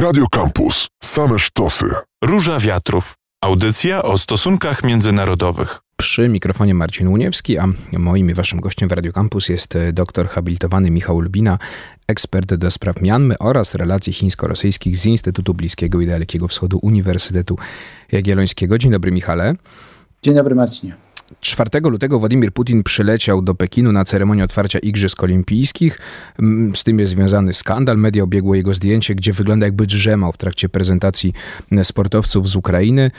Radio Campus. Same sztosy. Róża Wiatrów. Audycja o stosunkach międzynarodowych. Przy mikrofonie Marcin Łuniewski, a moim i waszym gościem w Radio Campus jest e, doktor habilitowany Michał Lubina, ekspert do spraw Mianmy oraz relacji chińsko-rosyjskich z Instytutu Bliskiego i Dalekiego Wschodu Uniwersytetu Jagiellońskiego. Dzień dobry Michale. Dzień dobry Marcinie. 4 lutego Władimir Putin przyleciał do Pekinu na ceremonię otwarcia Igrzysk Olimpijskich. Z tym jest związany skandal. Media obiegło jego zdjęcie, gdzie wygląda jakby drzemał w trakcie prezentacji sportowców z Ukrainy.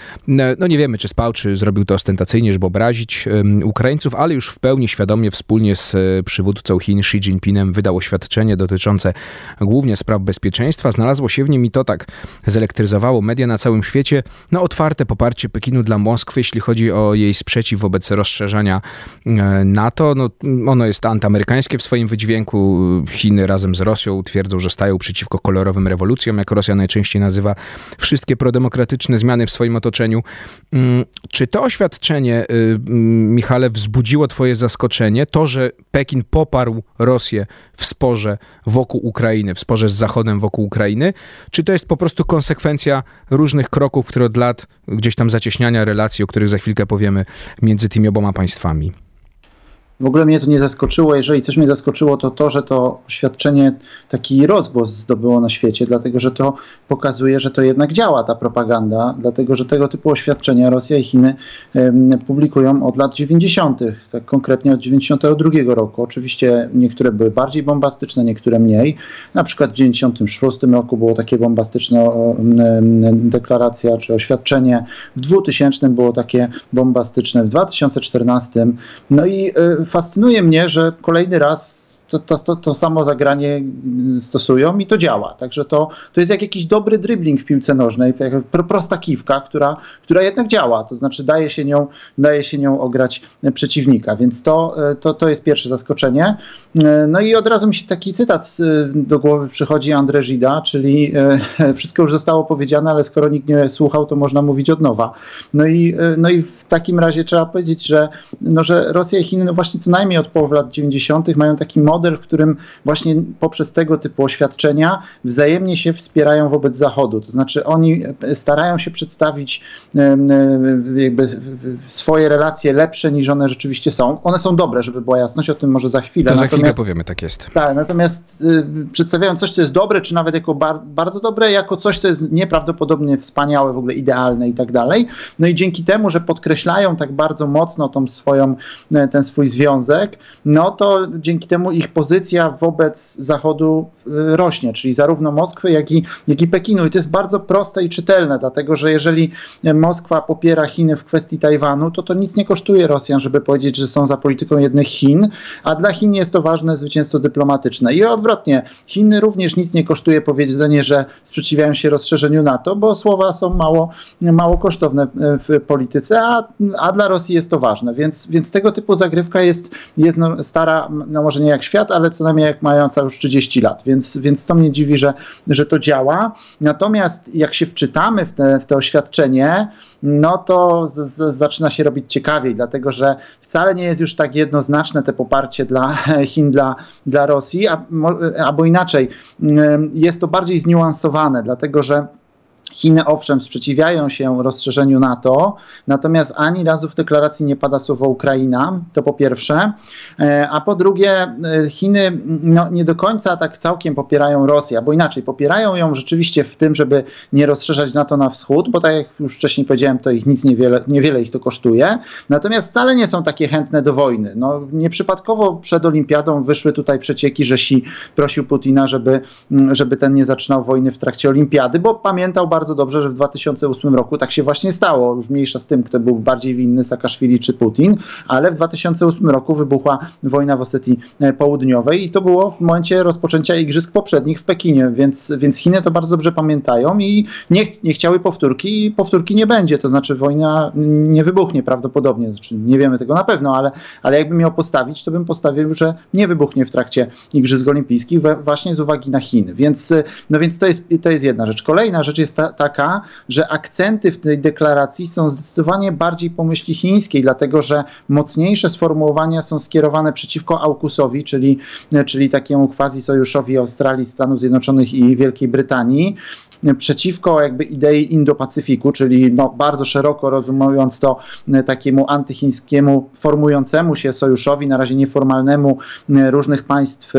No nie wiemy, czy spał, czy zrobił to ostentacyjnie, żeby obrazić Ukraińców, ale już w pełni świadomie wspólnie z e, przywódcą Chin Xi Jinpingem wydał oświadczenie dotyczące głównie spraw bezpieczeństwa. Znalazło się w nim i to tak zelektryzowało media na całym świecie. No otwarte poparcie Pekinu dla Moskwy, jeśli chodzi o jej sprzeciw wobec wobec rozszerzenia e, NATO. No, ono jest antyamerykańskie w swoim wydźwięku. Chiny razem z Rosją twierdzą, że stają przeciwko kolorowym rewolucjom, jak Rosja najczęściej nazywa wszystkie prodemokratyczne zmiany w swoim otoczeniu. Mm, czy to oświadczenie, y, Michale, wzbudziło twoje zaskoczenie? To, że Pekin poparł Rosję w sporze wokół Ukrainy, w sporze z Zachodem wokół Ukrainy? Czy to jest po prostu konsekwencja różnych kroków, które od lat gdzieś tam zacieśniania relacji, o których za chwilkę powiemy, między tymi oboma państwami? W ogóle mnie to nie zaskoczyło. Jeżeli coś mnie zaskoczyło, to to, że to oświadczenie taki rozgłos zdobyło na świecie, dlatego że to pokazuje, że to jednak działa ta propaganda, dlatego że tego typu oświadczenia Rosja i Chiny publikują od lat 90., tak konkretnie od 92 roku. Oczywiście niektóre były bardziej bombastyczne, niektóre mniej. Na przykład w 96 roku było takie bombastyczne deklaracja czy oświadczenie, w 2000 było takie bombastyczne, w 2014. No i y, fascynuje mnie, że kolejny raz to, to, to, samo zagranie stosują i to działa. Także to, to jest jak jakiś dobry dribbling w piłce nożnej, jak prosta kiwka, która, która jednak działa, to znaczy daje się nią, daje się nią ograć przeciwnika, więc to, to, to jest pierwsze zaskoczenie. No i od razu mi się taki cytat do głowy przychodzi André Gida, czyli wszystko już zostało powiedziane, ale skoro nikt nie słuchał, to można mówić od nowa. No i, no i w takim razie trzeba powiedzieć, że, no, że Rosja i Chiny no właśnie co najmniej od połowy lat 90. mają taki model, model, w którym właśnie poprzez tego typu oświadczenia wzajemnie się wspierają wobec Zachodu. To znaczy oni starają się przedstawić jakby swoje relacje lepsze niż one rzeczywiście są. One są dobre, żeby była jasność, o tym może za chwilę. To za natomiast, chwilkę powiemy, tak jest. Tak, natomiast y, przedstawiają coś, co jest dobre, czy nawet jako bar bardzo dobre, jako coś, co jest nieprawdopodobnie wspaniałe, w ogóle idealne i tak dalej. No i dzięki temu, że podkreślają tak bardzo mocno tą swoją, e, ten swój związek, no to dzięki temu ich pozycja wobec Zachodu rośnie, czyli zarówno Moskwy, jak i, jak i Pekinu. I to jest bardzo proste i czytelne, dlatego że jeżeli Moskwa popiera Chiny w kwestii Tajwanu, to to nic nie kosztuje Rosjan, żeby powiedzieć, że są za polityką jednych Chin, a dla Chin jest to ważne zwycięstwo dyplomatyczne. I odwrotnie, Chiny również nic nie kosztuje powiedzenie, że sprzeciwiają się rozszerzeniu NATO, bo słowa są mało, mało kosztowne w polityce, a, a dla Rosji jest to ważne. Więc, więc tego typu zagrywka jest, jest no, stara, no może nie jak świat, ale co najmniej jak mająca już 30 lat, więc, więc to mnie dziwi, że, że to działa. Natomiast jak się wczytamy w te, w te oświadczenie, no to z, z, zaczyna się robić ciekawiej, dlatego że wcale nie jest już tak jednoznaczne te poparcie dla Chin, dla, dla Rosji, a, albo inaczej, mm, jest to bardziej zniuansowane, dlatego że Chiny owszem sprzeciwiają się rozszerzeniu NATO, natomiast ani razu w deklaracji nie pada słowo Ukraina, to po pierwsze, e, a po drugie e, Chiny no, nie do końca tak całkiem popierają Rosję, bo inaczej, popierają ją rzeczywiście w tym, żeby nie rozszerzać NATO na wschód, bo tak jak już wcześniej powiedziałem, to ich nic niewiele, niewiele ich to kosztuje, natomiast wcale nie są takie chętne do wojny. No, nieprzypadkowo przed olimpiadą wyszły tutaj przecieki, że Xi prosił Putina, żeby, żeby ten nie zaczynał wojny w trakcie olimpiady, bo pamiętał bardzo bardzo dobrze, że w 2008 roku tak się właśnie stało. Już mniejsza z tym, kto był bardziej winny, Saakaszwili czy Putin, ale w 2008 roku wybuchła wojna w Osetii e, Południowej i to było w momencie rozpoczęcia igrzysk poprzednich w Pekinie, więc, więc Chiny to bardzo dobrze pamiętają i nie, nie chciały powtórki i powtórki nie będzie, to znaczy wojna nie wybuchnie prawdopodobnie, znaczy nie wiemy tego na pewno, ale, ale jakbym miał postawić, to bym postawił, że nie wybuchnie w trakcie Igrzysk Olimpijskich właśnie z uwagi na Chiny, więc, no więc to, jest, to jest jedna rzecz. Kolejna rzecz jest ta, taka, że akcenty w tej deklaracji są zdecydowanie bardziej po myśli chińskiej, dlatego że mocniejsze sformułowania są skierowane przeciwko AUKUSowi, czyli, czyli takiemu quasi sojuszowi Australii, Stanów Zjednoczonych i Wielkiej Brytanii. Przeciwko jakby idei Indo-Pacyfiku, czyli no, bardzo szeroko rozumując to takiemu antychińskiemu formującemu się sojuszowi, na razie nieformalnemu różnych państw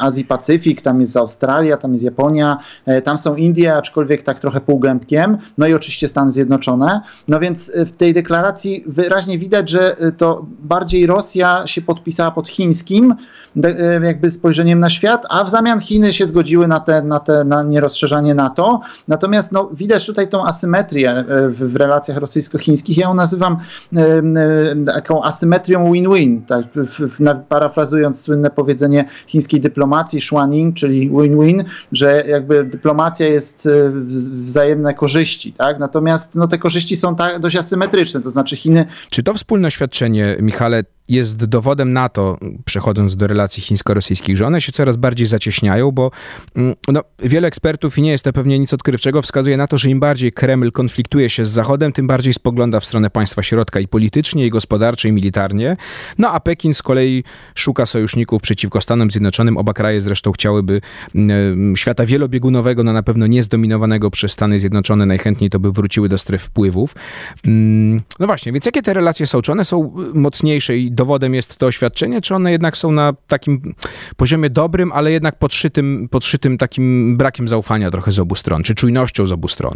Azji Pacyfik, tam jest Australia, tam jest Japonia, tam są Indie, aczkolwiek tak trochę półgębkiem, no i oczywiście Stany Zjednoczone. No więc w tej deklaracji wyraźnie widać, że to bardziej Rosja się podpisała pod chińskim jakby spojrzeniem na świat, a w zamian Chiny się zgodziły na te, na te na nierozszerzanie NATO. Natomiast no, widać tutaj tą asymetrię w, w relacjach rosyjsko-chińskich. Ja ją nazywam e, taką asymetrią win-win, tak, parafrazując słynne powiedzenie chińskiej dyplomacji, shuaning, czyli win-win, że jakby dyplomacja jest wzajemne korzyści, tak? Natomiast no, te korzyści są tak dość asymetryczne, to znaczy Chiny... Czy to wspólne oświadczenie, Michale, jest dowodem na to, przechodząc do relacji chińsko-rosyjskich, że one się coraz bardziej zacieśniają, bo mm, no, wiele ekspertów, i nie jest to pewnie nic odkrywczego, wskazuje na to, że im bardziej Kreml konfliktuje się z Zachodem, tym bardziej spogląda w stronę państwa środka i politycznie, i gospodarcznie, i militarnie. No a Pekin z kolei szuka sojuszników przeciwko Stanom Zjednoczonym. Oba kraje zresztą chciałyby mm, świata wielobiegunowego, no na pewno nie zdominowanego przez Stany Zjednoczone, najchętniej to by wróciły do stref wpływów. Mm, no właśnie, więc jakie te relacje są? Czy one są mocniejsze i dowodem jest to oświadczenie, czy one jednak są na takim poziomie dobrym, ale jednak podszytym, podszytym takim brakiem zaufania trochę z obu stron, czy czujnością z obu stron?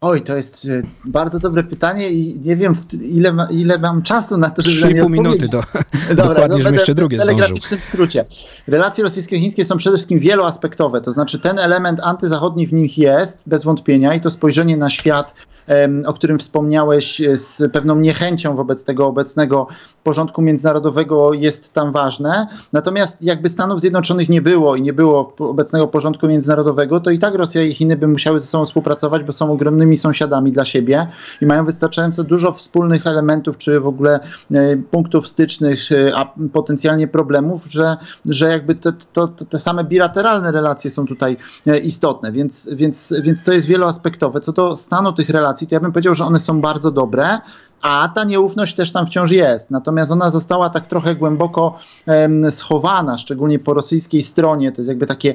Oj, to jest e, bardzo dobre pytanie i nie wiem, ile, ma, ile mam czasu na to, żeby 3,5 minuty do, Dobra, dokładnie, no, jeszcze drugie W telegraficznym skrócie. Relacje rosyjsko-chińskie są przede wszystkim wieloaspektowe, to znaczy ten element antyzachodni w nich jest, bez wątpienia, i to spojrzenie na świat o którym wspomniałeś, z pewną niechęcią wobec tego obecnego porządku międzynarodowego jest tam ważne. Natomiast jakby Stanów Zjednoczonych nie było i nie było obecnego porządku międzynarodowego, to i tak Rosja i Chiny by musiały ze sobą współpracować, bo są ogromnymi sąsiadami dla siebie i mają wystarczająco dużo wspólnych elementów, czy w ogóle e, punktów stycznych, a potencjalnie problemów, że, że jakby te, to, te same bilateralne relacje są tutaj e, istotne, więc, więc, więc to jest wieloaspektowe. Co do stanu tych relacji, to ja bym powiedział, że one są bardzo dobre, a ta nieufność też tam wciąż jest. Natomiast ona została tak trochę głęboko schowana, szczególnie po rosyjskiej stronie. To jest jakby takie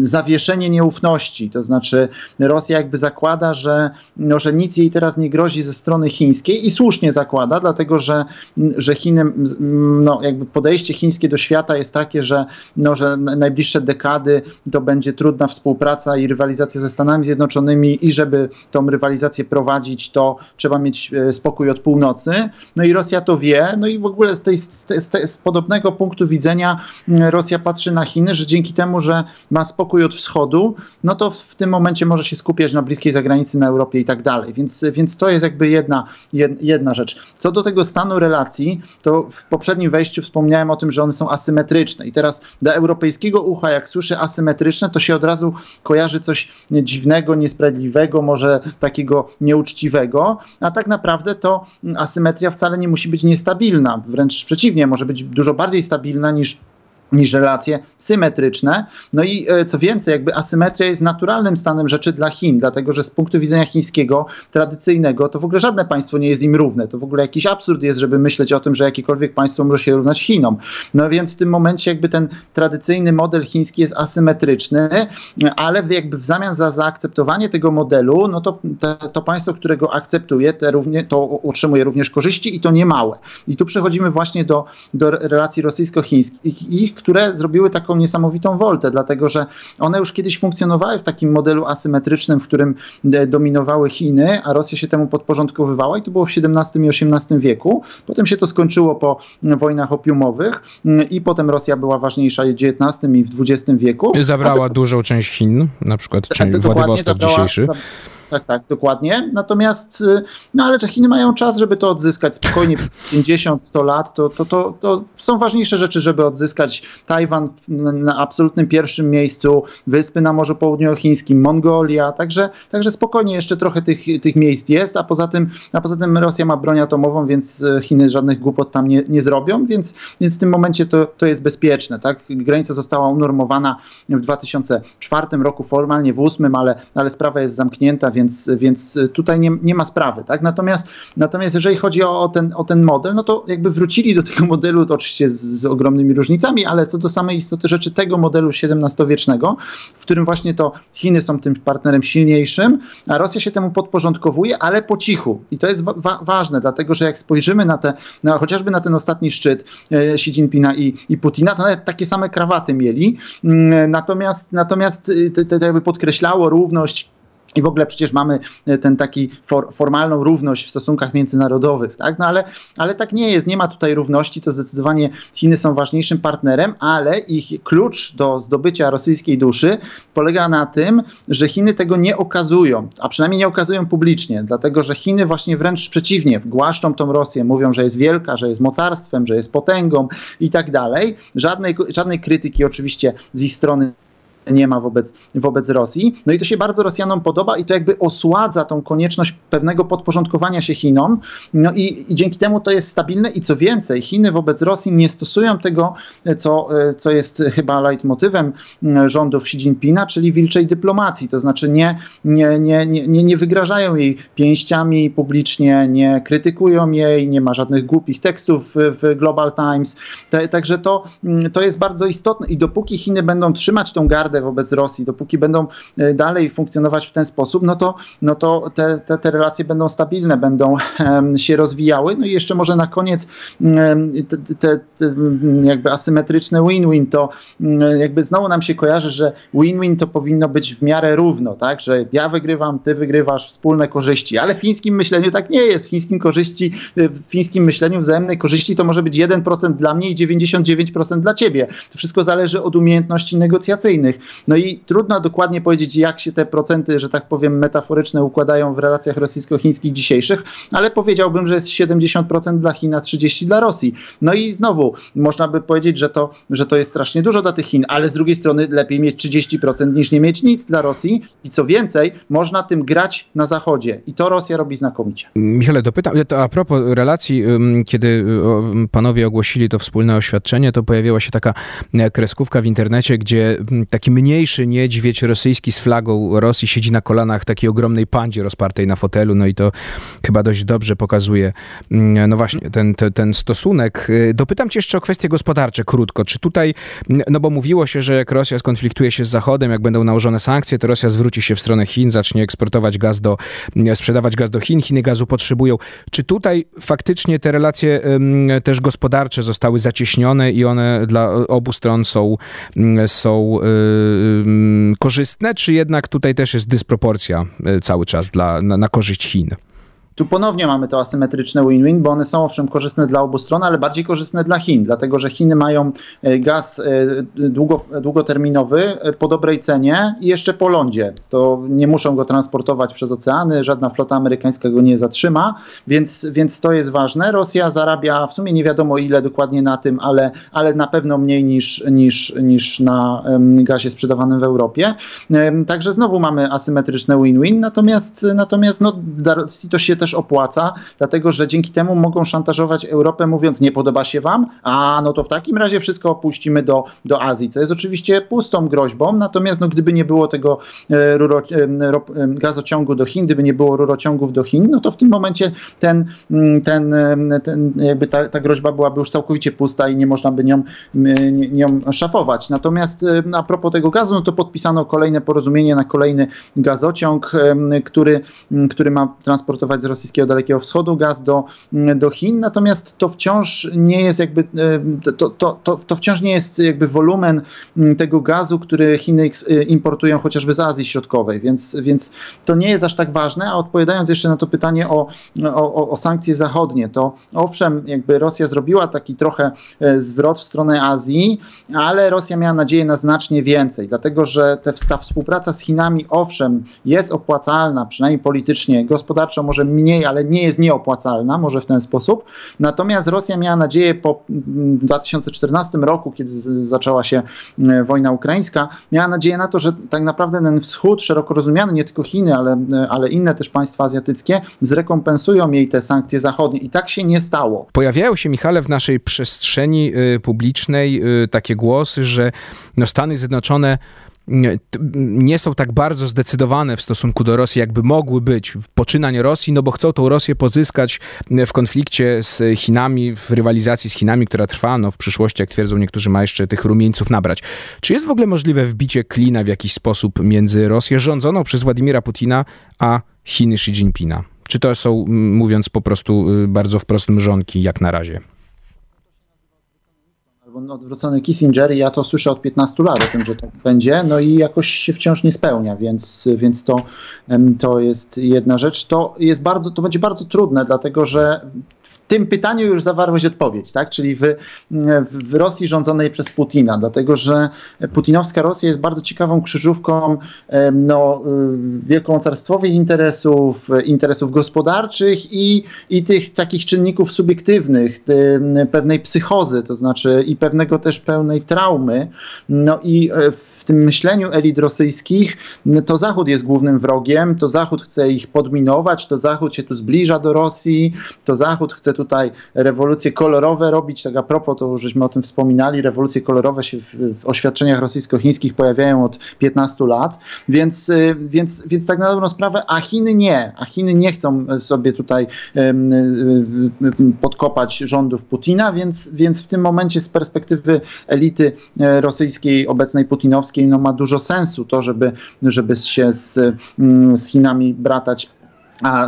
zawieszenie nieufności. To znaczy Rosja jakby zakłada, że, no, że nic jej teraz nie grozi ze strony chińskiej i słusznie zakłada, dlatego że, że Chiny, no, jakby podejście chińskie do świata jest takie, że, no, że najbliższe dekady to będzie trudna współpraca i rywalizacja ze Stanami Zjednoczonymi i żeby tą rywalizację prowadzić, to trzeba mieć e, od północy. No i Rosja to wie, no i w ogóle z, tej, z, z, z podobnego punktu widzenia mm, Rosja patrzy na Chiny, że dzięki temu, że ma spokój od wschodu, no to w, tym momencie może się skupiać na bliskiej zagranicy, na Europie i tak dalej. Więc, więc to jest jakby jedna, jedna rzecz. Co do tego stanu relacji, to w poprzednim wejściu wspomniałem o tym, że one są asymetryczne. I teraz dla europejskiego ucha, jak słyszy asymetryczne, to się od razu kojarzy coś dziwnego, niesprawiedliwego, może takiego nieuczciwego, a tak naprawdę to to asymetria wcale nie musi być niestabilna. Wręcz przeciwnie, może być dużo bardziej stabilna niż niż relacje symetryczne. No i e, co więcej, jakby asymetria jest naturalnym stanem rzeczy dla Chin, dlatego że z punktu widzenia chińskiego, tradycyjnego, to w ogóle żadne państwo nie jest im równe. To w ogóle jakiś absurd jest, żeby myśleć o tym, że jakiekolwiek państwo może się równać Chinom. No więc w tym momencie jakby ten tradycyjny model chiński jest asymetryczny, ale jakby w zamian za zaakceptowanie tego modelu, no to te, to państwo, które go akceptuje, te równie, to otrzymuje również korzyści i to nie małe. I tu przechodzimy właśnie do, do relacji rosyjsko-chińskich, które zrobiły taką niesamowitą woltę, dlatego że one już kiedyś funkcjonowały w takim modelu asymetrycznym, w którym e, dominowały Chiny, a Rosja się temu podporządkowywała i to było w XVII i XVIII wieku. Potem się to skończyło po wojnach opiumowych mm, i potem Rosja była ważniejsza w XIX i w XX wieku. Zabrała dużą część Chin, na przykład czyli Władywostok dzisiejszy. Za, tak, tak, dokładnie. Natomiast, y, no ale że Chiny mają czas, żeby to odzyskać spokojnie 50-100 lat, to, to, to, to są ważniejsze rzeczy, żeby odzyskać Tajwan na absolutnym pierwszym miejscu, wyspy na Morzu Południowochińskim, Mongolia, także, także spokojnie jeszcze trochę tych, tych miejsc jest, a poza tym, a poza tym Rosja ma broń atomową, więc y, Chiny żadnych głupot tam nie, nie zrobią, więc, więc w tym momencie to, to jest bezpieczne. Tak? Granica została unormowana w 2004 roku, formalnie w 2008, ale, ale sprawa jest zamknięta, więc, więc tutaj nie, nie ma sprawy. Tak? Natomiast, natomiast jeżeli chodzi o, o, ten, o ten model, no to jakby wrócili do tego modelu, to oczywiście z, z ogromnymi różnicami, ale co do samej istoty rzeczy tego modelu XVII-wiecznego, w którym właśnie to Chiny są tym partnerem silniejszym, a Rosja się temu podporządkowuje, ale po cichu. I to jest wa ważne, dlatego że jak spojrzymy na te, no, chociażby na ten ostatni szczyt e, Xi Jinpinga i, i Putina, to nawet takie same krawaty mieli. Mm, natomiast, natomiast y, to, to jakby podkreślało równość i w ogóle przecież mamy e, ten taki for, formalną równość w stosunkach międzynarodowych, tak? No ale, ale tak nie jest, nie ma tutaj równości, to zdecydowanie Chiny są ważniejszym partnerem, ale ich klucz do zdobycia rosyjskiej duszy polega na tym, że Chiny tego nie okazują, a przynajmniej nie okazują publicznie, dlatego że Chiny właśnie wręcz przeciwnie, głaszczą tą Rosję, mówią, że jest wielka, że jest mocarstwem, że jest potęgą i tak dalej. Żadnej, żadnej krytyki oczywiście z ich strony nie ma wobec, wobec Rosji. No i to się bardzo Rosjanom podoba i to jakby osładza tą konieczność pewnego podporządkowania się Chinom. No i, i dzięki temu to jest stabilne i co więcej, Chiny wobec Rosji nie stosują tego, co, co jest chyba leitmotywem rządów Xi Jinpinga, czyli wilczej dyplomacji. To znaczy nie, nie, nie, nie, nie wygrażają jej pięściami publicznie, nie krytykują jej, nie ma żadnych głupich tekstów w Global Times. Także to, to jest bardzo istotne i dopóki Chiny będą trzymać tą gardę wobec Rosji, dopóki będą e, dalej funkcjonować w ten sposób, no to, no to te, te, te relacje będą stabilne, będą się rozwijały. No i jeszcze może na koniec te, te, te jakby asymetryczne win-win, to jakby znowu nam się kojarzy, że win-win to powinno być w miarę równo, tak, że ja wygrywam, ty wygrywasz, wspólne korzyści, ale w chińskim myśleniu tak nie jest. W chińskim korzyści, e, w chińskim myśleniu wzajemnej korzyści to może być 1% dla mnie i 99% dla ciebie. To wszystko zależy od umiejętności negocjacyjnych. No i trudno dokładnie powiedzieć, jak się te procenty, że tak powiem, metaforyczne układają w relacjach rosyjsko-chińskich dzisiejszych, ale powiedziałbym, że jest 70% dla Chin, a 30% dla Rosji. No i znowu można by powiedzieć, że to, że to jest strasznie dużo dla tych Chin, ale z drugiej strony lepiej mieć 30% niż nie mieć nic dla Rosji i co więcej, można tym grać na Zachodzie i to Rosja robi znakomicie. Michale, dopytam, a propos relacji, kiedy panowie ogłosili to wspólne oświadczenie, to pojawiła się taka e, kreskówka w internecie, gdzie taki mniejszy niedźwiedź rosyjski z flagą Rosji siedzi na kolanach takiej ogromnej pandzie rozpartej na fotelu, no i to chyba dość dobrze pokazuje, mm, no właśnie, ten, ten, ten stosunek. Y, dopytam cię jeszcze o kwestie gospodarcze krótko. Czy tutaj, no bo mówiło się, że jak Rosja skonfliktuje się z Zachodem, jak będą nałożone sankcje, to Rosja zwróci się w stronę Chin, zacznie eksportować gaz do, sprzedawać gaz do Chin, Chiny gazu potrzebują. Czy tutaj faktycznie te relacje też gospodarcze zostały zacieśnione i one dla obu stron są, są Y, korzystne, czy jednak tutaj też jest dysproporcja y, cały czas dla, na, na korzyść Chin? Tu ponownie mamy to asymetryczne win-win, bo one są owszem korzystne dla obu stron, ale bardziej korzystne dla Chin, dlatego że Chiny mają e, gaz e, długo, długoterminowy e, po dobrej cenie i jeszcze po lądzie. To nie muszą go transportować przez oceany, żadna flota amerykańska go nie zatrzyma, więc, więc to jest ważne. Rosja zarabia w sumie nie wiadomo ile dokładnie na tym, ale, ale na pewno mniej niż, niż, niż na gazie sprzedawanym w Europie. Także znowu mamy asymetryczne win-win, natomiast, natomiast no, to się też opłaca, dlatego że dzięki temu mogą szantażować Europę, mówiąc: Nie podoba się wam, a no to w takim razie wszystko opuścimy do, do Azji, co jest oczywiście pustą groźbą. Natomiast no, gdyby nie było tego e, ruro, e, ro, e, gazociągu do Chin, gdyby nie było rurociągów do Chin, no to w tym momencie ten, mm, ten, ten jakby ta, ta groźba byłaby już całkowicie pusta i nie można by nią, nią szafować. Natomiast a propos tego gazu, no to podpisano kolejne porozumienie na kolejny gazociąg, który, który ma transportować z rosyjskiego Dalekiego Wschodu gaz do, do Chin, natomiast to wciąż nie jest jakby, e, to, to, to, to wciąż nie jest jakby wolumen tego gazu, który Chiny e, importują chociażby z Azji Środkowej, więc, więc to nie jest aż tak ważne, a odpowiadając jeszcze na to pytanie o, o, o sankcje zachodnie, to owszem, jakby Rosja zrobiła taki trochę e, zwrot w stronę Azji, ale Rosja miała nadzieję na znacznie więcej, dlatego że te, ta współpraca z Chinami, owszem, jest opłacalna, przynajmniej politycznie, gospodarczo może mniej, ale nie jest nieopłacalna, może w ten sposób. Natomiast Rosja miała nadzieję po 2014 mm, roku, kiedy zaczęła się e, wojna ukraińska, miała nadzieję na to, że tak naprawdę ten wschód, szeroko rozumiany, nie tylko Chiny, ale, e, ale inne też państwa azjatyckie, zrekompensują jej te sankcje zachodnie. I tak się nie stało. Pojawiają się, Michale, w naszej przestrzeni y, publicznej y, takie głosy, że no Stany Zjednoczone nie są tak bardzo zdecydowane w stosunku do Rosji, jakby mogły być poczynań Rosji, no bo chcą tą Rosję pozyskać w konflikcie z Chinami, w rywalizacji z Chinami, która trwa, no w przyszłości, jak twierdzą niektórzy, ma jeszcze tych rumieńców nabrać. Czy jest w ogóle możliwe wbicie klina w jakiś sposób między Rosję rządzoną przez Władimira Putina, a Chiny Xi Jinpinga? Czy to są, mówiąc po prostu y, bardzo wprost, mrzonki jak na razie? Albo odwrócony Kissinger i ja to słyszę od 15 lat o tym, że tak będzie, no i jakoś się wciąż nie spełnia, więc, więc to, to jest jedna rzecz. To jest bardzo, to będzie bardzo trudne, dlatego że tym pytaniu już zawarłeś odpowiedź, tak? czyli w, w Rosji rządzonej przez Putina, dlatego że putinowska Rosja jest bardzo ciekawą krzyżówką no, y, wielkomocarstwowych interesów, interesów gospodarczych i, i tych takich czynników subiektywnych, pewnej psychozy, to znaczy i pewnego też pełnej traumy. No i e, w tym myśleniu elit rosyjskich to Zachód jest głównym wrogiem, to Zachód chce ich podminować, to Zachód się tu zbliża do Rosji, to Zachód chce tutaj rewolucje kolorowe robić. Tak a propos, to żeśmy o tym wspominali, rewolucje kolorowe się w, w oświadczeniach rosyjsko-chińskich pojawiają od 15 lat, więc, y, więc, więc tak na dobrą sprawę, a Chiny nie, a Chiny nie chcą sobie tutaj podkopać rządów Putina, więc, więc w tym momencie z perspektywy elity e, rosyjskiej, obecnej putinowskiej, no ma dużo sensu to, żeby, żeby się z, mm, z Chinami bratać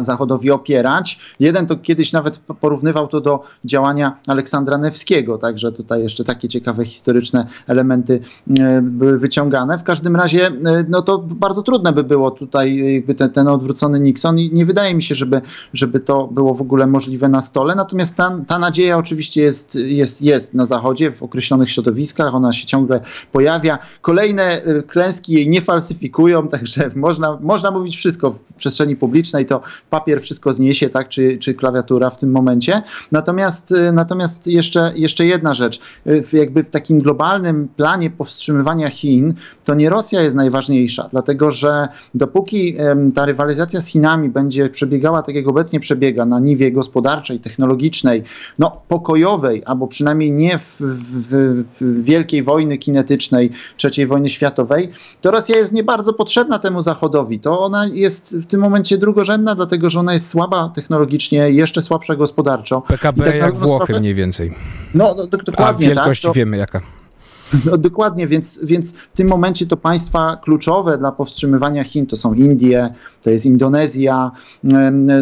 Zachodowi opierać. Jeden to kiedyś nawet porównywał to do działania Aleksandra Newskiego, także tutaj jeszcze takie ciekawe historyczne elementy e, były wyciągane. W każdym razie e, no to bardzo trudne by było tutaj jakby ten, ten odwrócony Nixon i nie wydaje mi się, żeby, żeby to było w ogóle możliwe na stole. Natomiast ta, ta nadzieja oczywiście jest, jest, jest na Zachodzie w określonych środowiskach, ona się ciągle pojawia. Kolejne e, klęski jej nie falsyfikują, także można, można mówić wszystko w przestrzeni publicznej, to papier wszystko zniesie, tak, czy, czy klawiatura w tym momencie. Natomiast, y, natomiast jeszcze, jeszcze jedna rzecz. Y, jakby w takim globalnym planie powstrzymywania Chin, to nie Rosja jest najważniejsza, dlatego że dopóki ta rywalizacja z Chinami będzie przebiegała tak jak obecnie przebiega na niwie gospodarczej, technologicznej, no pokojowej, albo przynajmniej nie w, w, w wielkiej wojny kinetycznej, trzeciej wojny światowej, to Rosja jest nie bardzo potrzebna temu Zachodowi. To ona jest w tym momencie drugorzędna dlatego że ona jest słaba technologicznie, jeszcze słabsza gospodarczo. PKB tak jak Włochy sprawę, mniej więcej. No, do, dokładnie. A wielkość tak, to, wiemy jaka. No dokładnie, więc, więc w tym momencie to państwa kluczowe dla powstrzymywania Chin to są Indie, to jest Indonezja,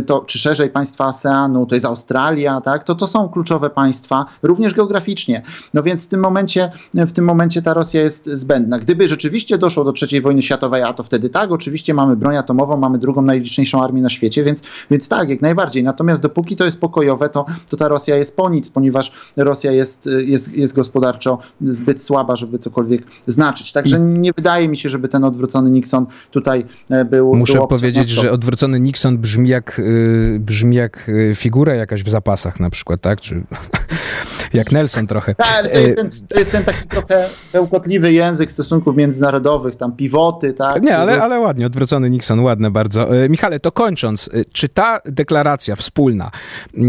to, czy szerzej państwa ASEANu, to jest Australia, tak? to, to są kluczowe państwa, również geograficznie. No więc w tym momencie, w tym momencie ta Rosja jest zbędna. Gdyby rzeczywiście doszło do III wojny światowej, a to wtedy tak, oczywiście mamy broń atomową, mamy drugą najliczniejszą armię na świecie, więc, więc tak, jak najbardziej. Natomiast dopóki to jest pokojowe, to, to ta Rosja jest po nic, ponieważ Rosja jest, jest, jest gospodarczo zbyt słaba, żeby cokolwiek znaczyć. Także nie wydaje mi się, żeby ten odwrócony Nixon tutaj e, był. Muszę był powiedzieć, że odwrócony Nixon brzmi jak, y, brzmi jak y, figura jakaś w zapasach na przykład, tak? Czy jak Nelson trochę. Tak, ale to jest, ten, to jest ten taki trochę bełkotliwy język stosunków międzynarodowych, tam pivoty, tak? Nie, ale, ale ładnie, odwrócony Nixon, ładne bardzo. E, Michale, to kończąc, e, czy ta deklaracja wspólna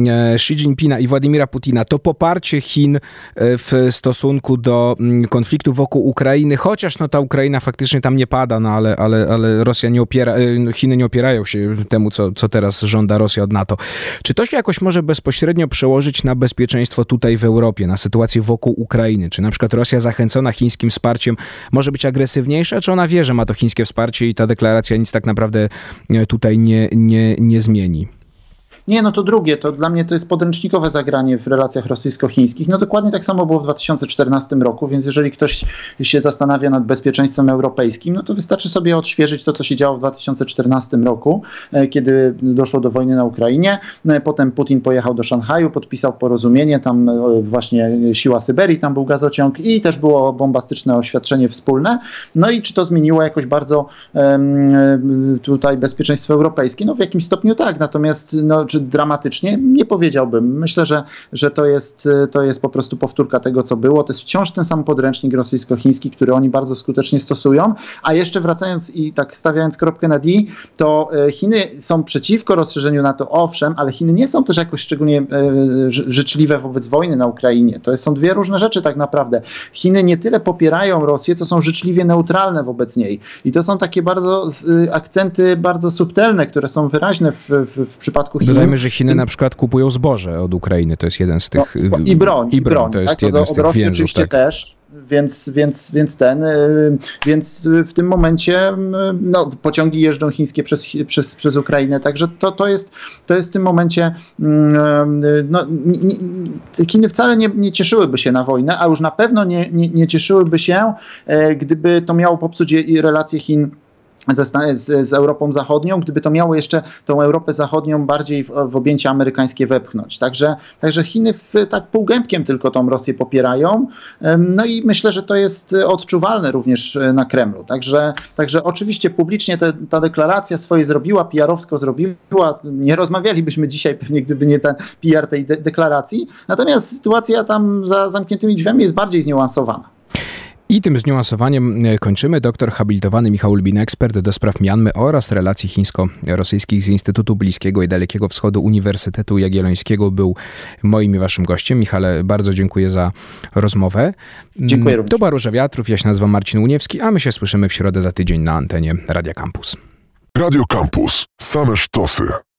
e, Xi Jinpinga i Władimira Putina to poparcie Chin w stosunku do mm, konfliktu wokół Ukrainy, chociaż no ta Ukraina faktycznie tam nie pada, no ale, ale, ale Rosja nie opiera, Chiny nie opierają się temu, co, co teraz żąda Rosja od NATO. Czy to się jakoś może bezpośrednio przełożyć na bezpieczeństwo tutaj w Europie, na sytuację wokół Ukrainy? Czy na przykład Rosja zachęcona chińskim wsparciem może być agresywniejsza, czy ona wie, że ma to chińskie wsparcie i ta deklaracja nic tak naprawdę e, tutaj nie, nie, nie zmieni? Nie, no to drugie, to dla mnie to jest podręcznikowe zagranie w relacjach rosyjsko-chińskich. No dokładnie tak samo było w 2014 roku, więc jeżeli ktoś się zastanawia nad bezpieczeństwem europejskim, no to wystarczy sobie odświeżyć to, co się działo w 2014 roku, e, kiedy doszło do wojny na Ukrainie. E, potem Putin pojechał do Szanghaju, podpisał porozumienie, tam e, właśnie siła Syberii, tam był gazociąg i też było bombastyczne oświadczenie wspólne. No i czy to zmieniło jakoś bardzo um, tutaj bezpieczeństwo europejskie? No w jakimś stopniu tak, natomiast no, czy dramatycznie? Nie powiedziałbym. Myślę, że, że to, jest, to jest po prostu powtórka tego, co było. To jest wciąż ten sam podręcznik rosyjsko-chiński, który oni bardzo skutecznie stosują. A jeszcze wracając i tak stawiając kropkę na D, to e, Chiny są przeciwko rozszerzeniu NATO, owszem, ale Chiny nie są też jakoś szczególnie e, życzliwe wobec wojny na Ukrainie. To są dwie różne rzeczy tak naprawdę. Chiny nie tyle popierają Rosję, co są życzliwie neutralne wobec niej. I to są takie bardzo akcenty bardzo subtelne, które są wyraźne w, w, w przypadku Chin. Dodajmy, że Chiny na przykład kupują zboże od Ukrainy. To jest jeden z tych... No, I broń. I broń. To jest tak? jeden z tych Rosji więzów, oczywiście tak. też więc, więc, więc ten, więc w tym momencie no, pociągi jeżdżą chińskie przez, przez, przez Ukrainę, także to, to, jest, to jest w tym momencie, no, nie, Chiny wcale nie, nie cieszyłyby się na wojnę, a już na pewno nie, nie, nie cieszyłyby się, gdyby to miało popsuć relacje Chin z, z, Europą Zachodnią, gdyby to miało jeszcze tą Europę Zachodnią bardziej w, w objęcie amerykańskie wepchnąć. Także, także Chiny w, tak półgębkiem tylko tą Rosję popierają. No i myślę, że to jest odczuwalne również na Kremlu. Także, także oczywiście publicznie te, ta deklaracja swoje zrobiła, PR-owsko zrobiła. Nie rozmawialibyśmy dzisiaj pewnie, gdyby nie ten PR tej de deklaracji. Natomiast sytuacja tam za zamkniętymi drzwiami jest bardziej zniuansowana. I tym zniuansowaniem kończymy. Doktor habilitowany Michał Lubin, ekspert do spraw Mianmy oraz relacji chińsko-rosyjskich z Instytutu Bliskiego i Dalekiego Wschodu Uniwersytetu Jagiellońskiego był moim i waszym gościem. Michale, bardzo dziękuję za rozmowę. Dziękuję również. To była Róża Wiatrów, ja się nazywam Marcin Uniewski, a my się słyszymy w środę za tydzień na antenie Radia Campus. Radio Campus. Same sztosy.